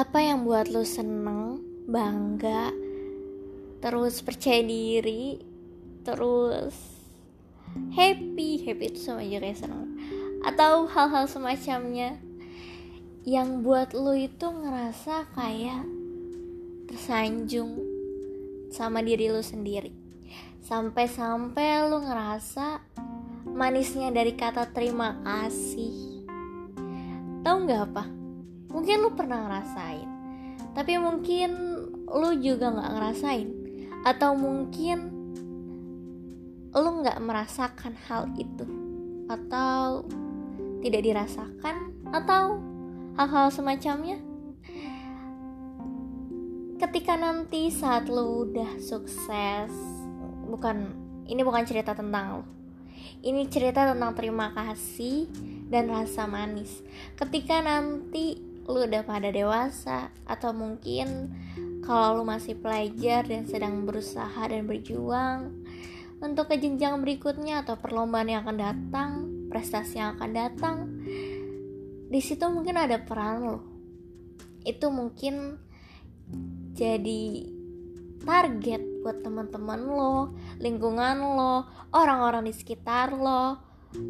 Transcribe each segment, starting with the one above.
Apa yang buat lo seneng, bangga, terus percaya diri, terus happy, happy itu sama aja kayak seneng. Atau hal-hal semacamnya yang buat lo itu ngerasa kayak tersanjung sama diri lo sendiri. Sampai-sampai lo ngerasa manisnya dari kata terima kasih. Tahu nggak apa? Mungkin lu pernah ngerasain, tapi mungkin lu juga nggak ngerasain, atau mungkin lu nggak merasakan hal itu, atau tidak dirasakan, atau hal-hal semacamnya. Ketika nanti saat lu udah sukses, bukan ini bukan cerita tentang lu. Ini cerita tentang terima kasih dan rasa manis. Ketika nanti lu udah pada dewasa atau mungkin kalau lu masih pelajar dan sedang berusaha dan berjuang untuk ke jenjang berikutnya atau perlombaan yang akan datang, prestasi yang akan datang, di situ mungkin ada peran lo. Itu mungkin jadi target buat teman-teman lo, lingkungan lo, orang-orang di sekitar lo,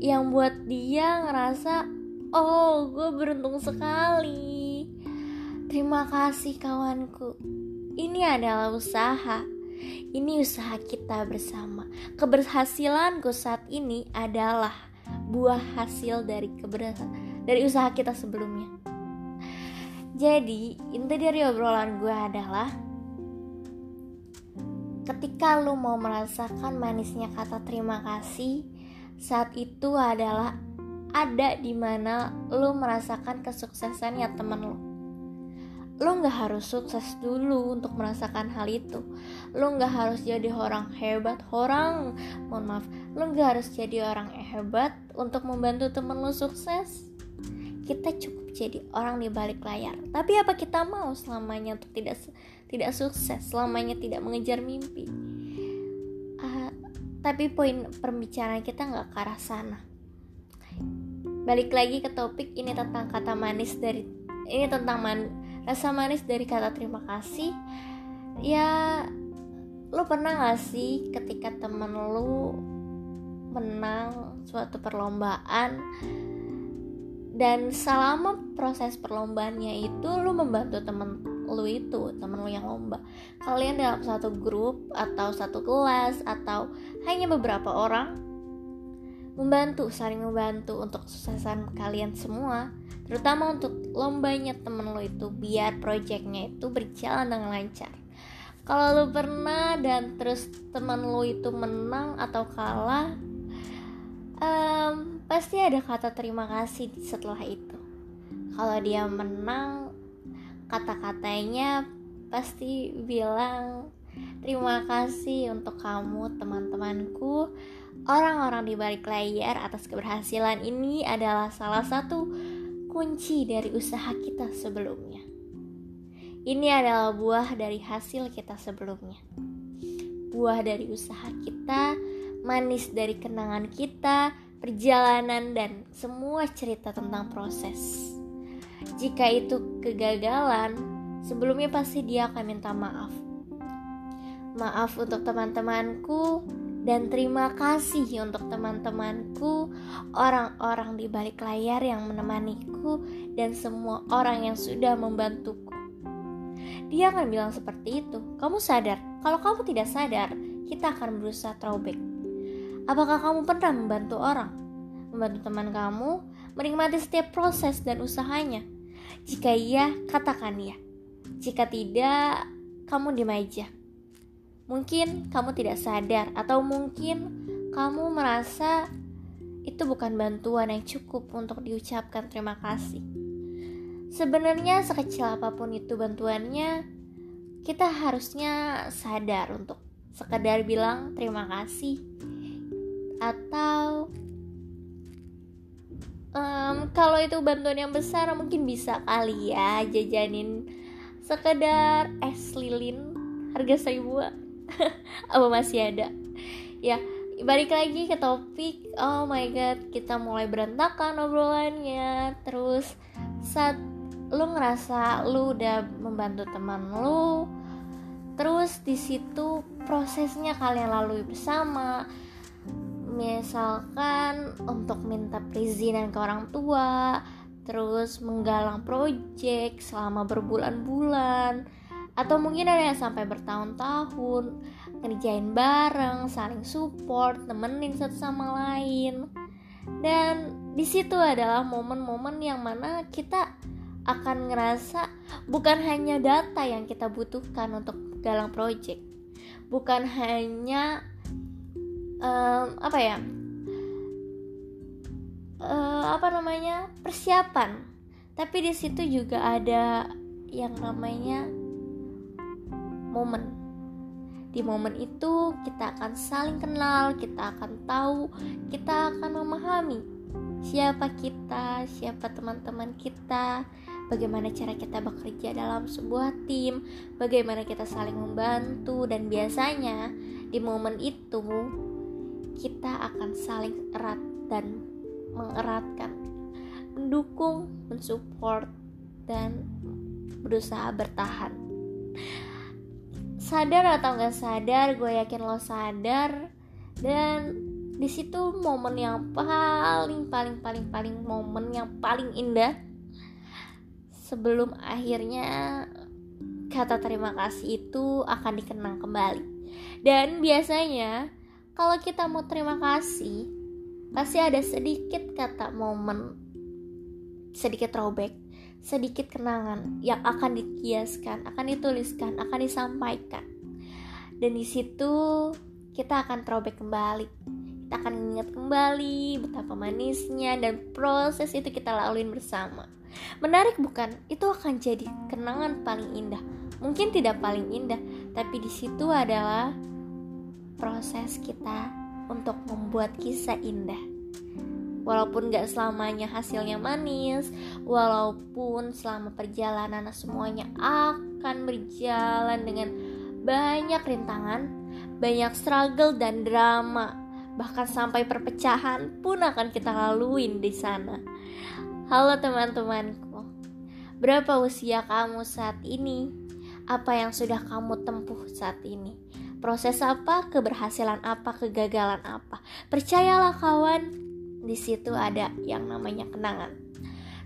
yang buat dia ngerasa Oh, gue beruntung sekali. Terima kasih kawanku. Ini adalah usaha. Ini usaha kita bersama. Keberhasilanku saat ini adalah buah hasil dari keberhasilan dari usaha kita sebelumnya. Jadi, inti dari obrolan gue adalah ketika lu mau merasakan manisnya kata terima kasih, saat itu adalah ada di mana lo merasakan kesuksesannya temen lo. Lo nggak harus sukses dulu untuk merasakan hal itu. Lo nggak harus jadi orang hebat, orang, mohon maaf, lo nggak harus jadi orang hebat untuk membantu temen lo sukses. Kita cukup jadi orang di balik layar. Tapi apa kita mau selamanya untuk tidak tidak sukses, selamanya tidak mengejar mimpi? Uh, tapi poin pembicaraan kita nggak ke arah sana balik lagi ke topik ini tentang kata manis dari ini tentang man, rasa manis dari kata terima kasih. Ya lo pernah gak sih ketika temen lo menang suatu perlombaan dan selama proses perlombaannya itu lo membantu temen lo itu temen lo yang lomba? Kalian dalam satu grup atau satu kelas atau hanya beberapa orang membantu, saling membantu untuk kesuksesan kalian semua, terutama untuk lombanya temen lo itu biar projectnya itu berjalan dengan lancar. Kalau lo pernah dan terus temen lo itu menang atau kalah, um, pasti ada kata terima kasih setelah itu. Kalau dia menang, kata-katanya pasti bilang terima kasih untuk kamu teman-temanku Orang-orang di balik layar atas keberhasilan ini adalah salah satu kunci dari usaha kita sebelumnya. Ini adalah buah dari hasil kita sebelumnya. Buah dari usaha kita, manis dari kenangan kita, perjalanan dan semua cerita tentang proses. Jika itu kegagalan, sebelumnya pasti dia akan minta maaf. Maaf untuk teman-temanku dan terima kasih untuk teman-temanku, orang-orang di balik layar yang menemaniku, dan semua orang yang sudah membantuku. Dia akan bilang seperti itu. Kamu sadar? Kalau kamu tidak sadar, kita akan berusaha throwback. Apakah kamu pernah membantu orang? Membantu teman kamu menikmati setiap proses dan usahanya? Jika iya, katakan ya. Jika tidak, kamu di aja. Mungkin kamu tidak sadar, atau mungkin kamu merasa itu bukan bantuan yang cukup untuk diucapkan terima kasih. Sebenarnya, sekecil apa pun itu bantuannya, kita harusnya sadar untuk sekedar bilang terima kasih, atau um, kalau itu bantuan yang besar, mungkin bisa kali ya jajanin sekedar es lilin harga seribu apa masih ada? Ya balik lagi ke topik. Oh my god kita mulai berantakan obrolannya. Terus saat lu ngerasa lu udah membantu teman lu terus di situ prosesnya kalian lalui bersama. Misalkan untuk minta perizinan ke orang tua terus menggalang project selama berbulan-bulan atau mungkin ada yang sampai bertahun-tahun ngerjain bareng, saling support, temenin satu sama lain. Dan di situ adalah momen-momen yang mana kita akan ngerasa bukan hanya data yang kita butuhkan untuk galang project, bukan hanya um, apa ya, uh, apa namanya persiapan, tapi di situ juga ada yang namanya momen. Di momen itu kita akan saling kenal, kita akan tahu, kita akan memahami siapa kita, siapa teman-teman kita, bagaimana cara kita bekerja dalam sebuah tim, bagaimana kita saling membantu dan biasanya di momen itu kita akan saling erat dan mengeratkan, mendukung, mensupport dan berusaha bertahan sadar atau nggak sadar gue yakin lo sadar. Dan di situ momen yang paling paling paling paling momen yang paling indah sebelum akhirnya kata terima kasih itu akan dikenang kembali. Dan biasanya kalau kita mau terima kasih pasti ada sedikit kata momen sedikit throwback sedikit kenangan yang akan dikiaskan, akan dituliskan, akan disampaikan. Dan di situ kita akan throwback kembali. Kita akan ingat kembali betapa manisnya dan proses itu kita laluin bersama. Menarik bukan? Itu akan jadi kenangan paling indah. Mungkin tidak paling indah, tapi di situ adalah proses kita untuk membuat kisah indah walaupun gak selamanya hasilnya manis walaupun selama perjalanan semuanya akan berjalan dengan banyak rintangan banyak struggle dan drama bahkan sampai perpecahan pun akan kita laluin di sana. Halo teman-temanku berapa usia kamu saat ini? Apa yang sudah kamu tempuh saat ini? Proses apa, keberhasilan apa, kegagalan apa. Percayalah kawan, di situ ada yang namanya kenangan.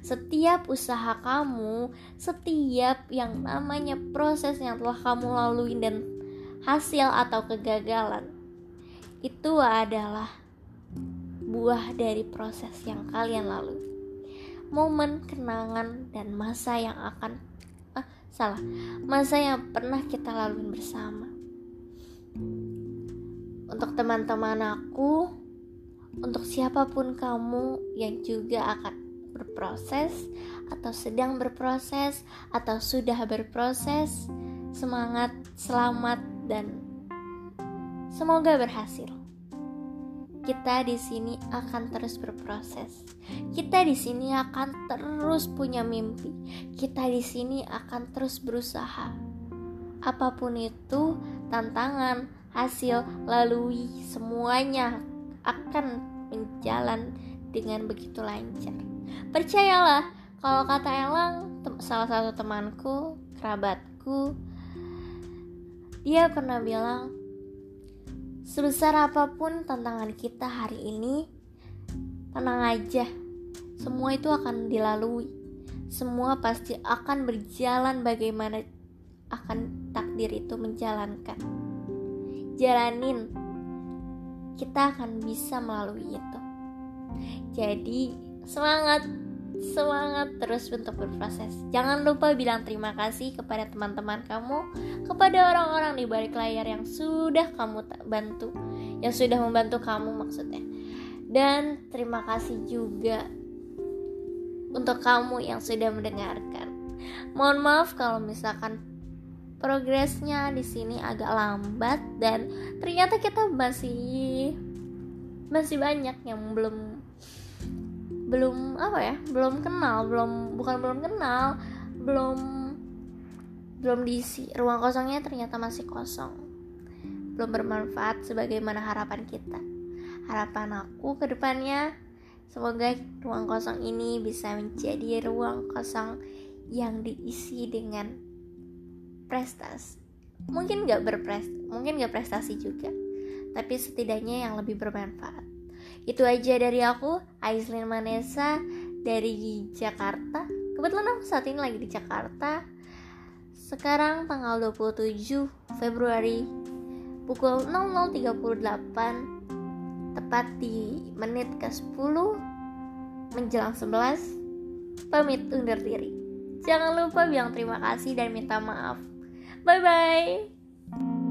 Setiap usaha kamu, setiap yang namanya proses yang telah kamu lalui dan hasil atau kegagalan itu adalah buah dari proses yang kalian lalui. Momen kenangan dan masa yang akan ah, salah, masa yang pernah kita lalui bersama. Untuk teman-teman aku, untuk siapa pun kamu yang juga akan berproses atau sedang berproses atau sudah berproses, semangat, selamat dan semoga berhasil. Kita di sini akan terus berproses. Kita di sini akan terus punya mimpi. Kita di sini akan terus berusaha. Apa pun itu, tantangan, hasil, lalui semuanya akan menjalan dengan begitu lancar. Percayalah, kalau kata Elang, salah satu temanku, kerabatku, dia pernah bilang, sebesar apa pun tantangan kita hari ini, tenang aja, semua itu akan dilalui. Semua pasti akan berjalan bagaimana akan takdir itu menjalankan. Jalanin kita akan bisa melalui itu. Jadi, semangat, semangat terus untuk berproses. Jangan lupa bilang terima kasih kepada teman-teman kamu, kepada orang-orang di balik layar yang sudah kamu bantu, yang sudah membantu kamu maksudnya. Dan terima kasih juga untuk kamu yang sudah mendengarkan. Mohon maaf kalau misalkan progresnya di sini agak lambat dan ternyata kita masih masih banyak yang belum belum apa ya belum kenal belum bukan belum kenal belum belum diisi. Ruang kosongnya ternyata masih kosong. Belum bermanfaat sebagaimana harapan kita. Harapan aku ke depannya semoga ruang kosong ini bisa menjadi ruang kosong yang diisi dengan prestasi mungkin gak berprestasi mungkin gak prestasi juga tapi setidaknya yang lebih bermanfaat. Itu aja dari aku Aislin Manesa dari Jakarta. Kebetulan aku saat ini lagi di Jakarta. Sekarang tanggal 27 Februari pukul 00.38 tepat di menit ke 10 menjelang 11 pamit undur diri. Jangan lupa bilang terima kasih dan minta maaf Bye bye.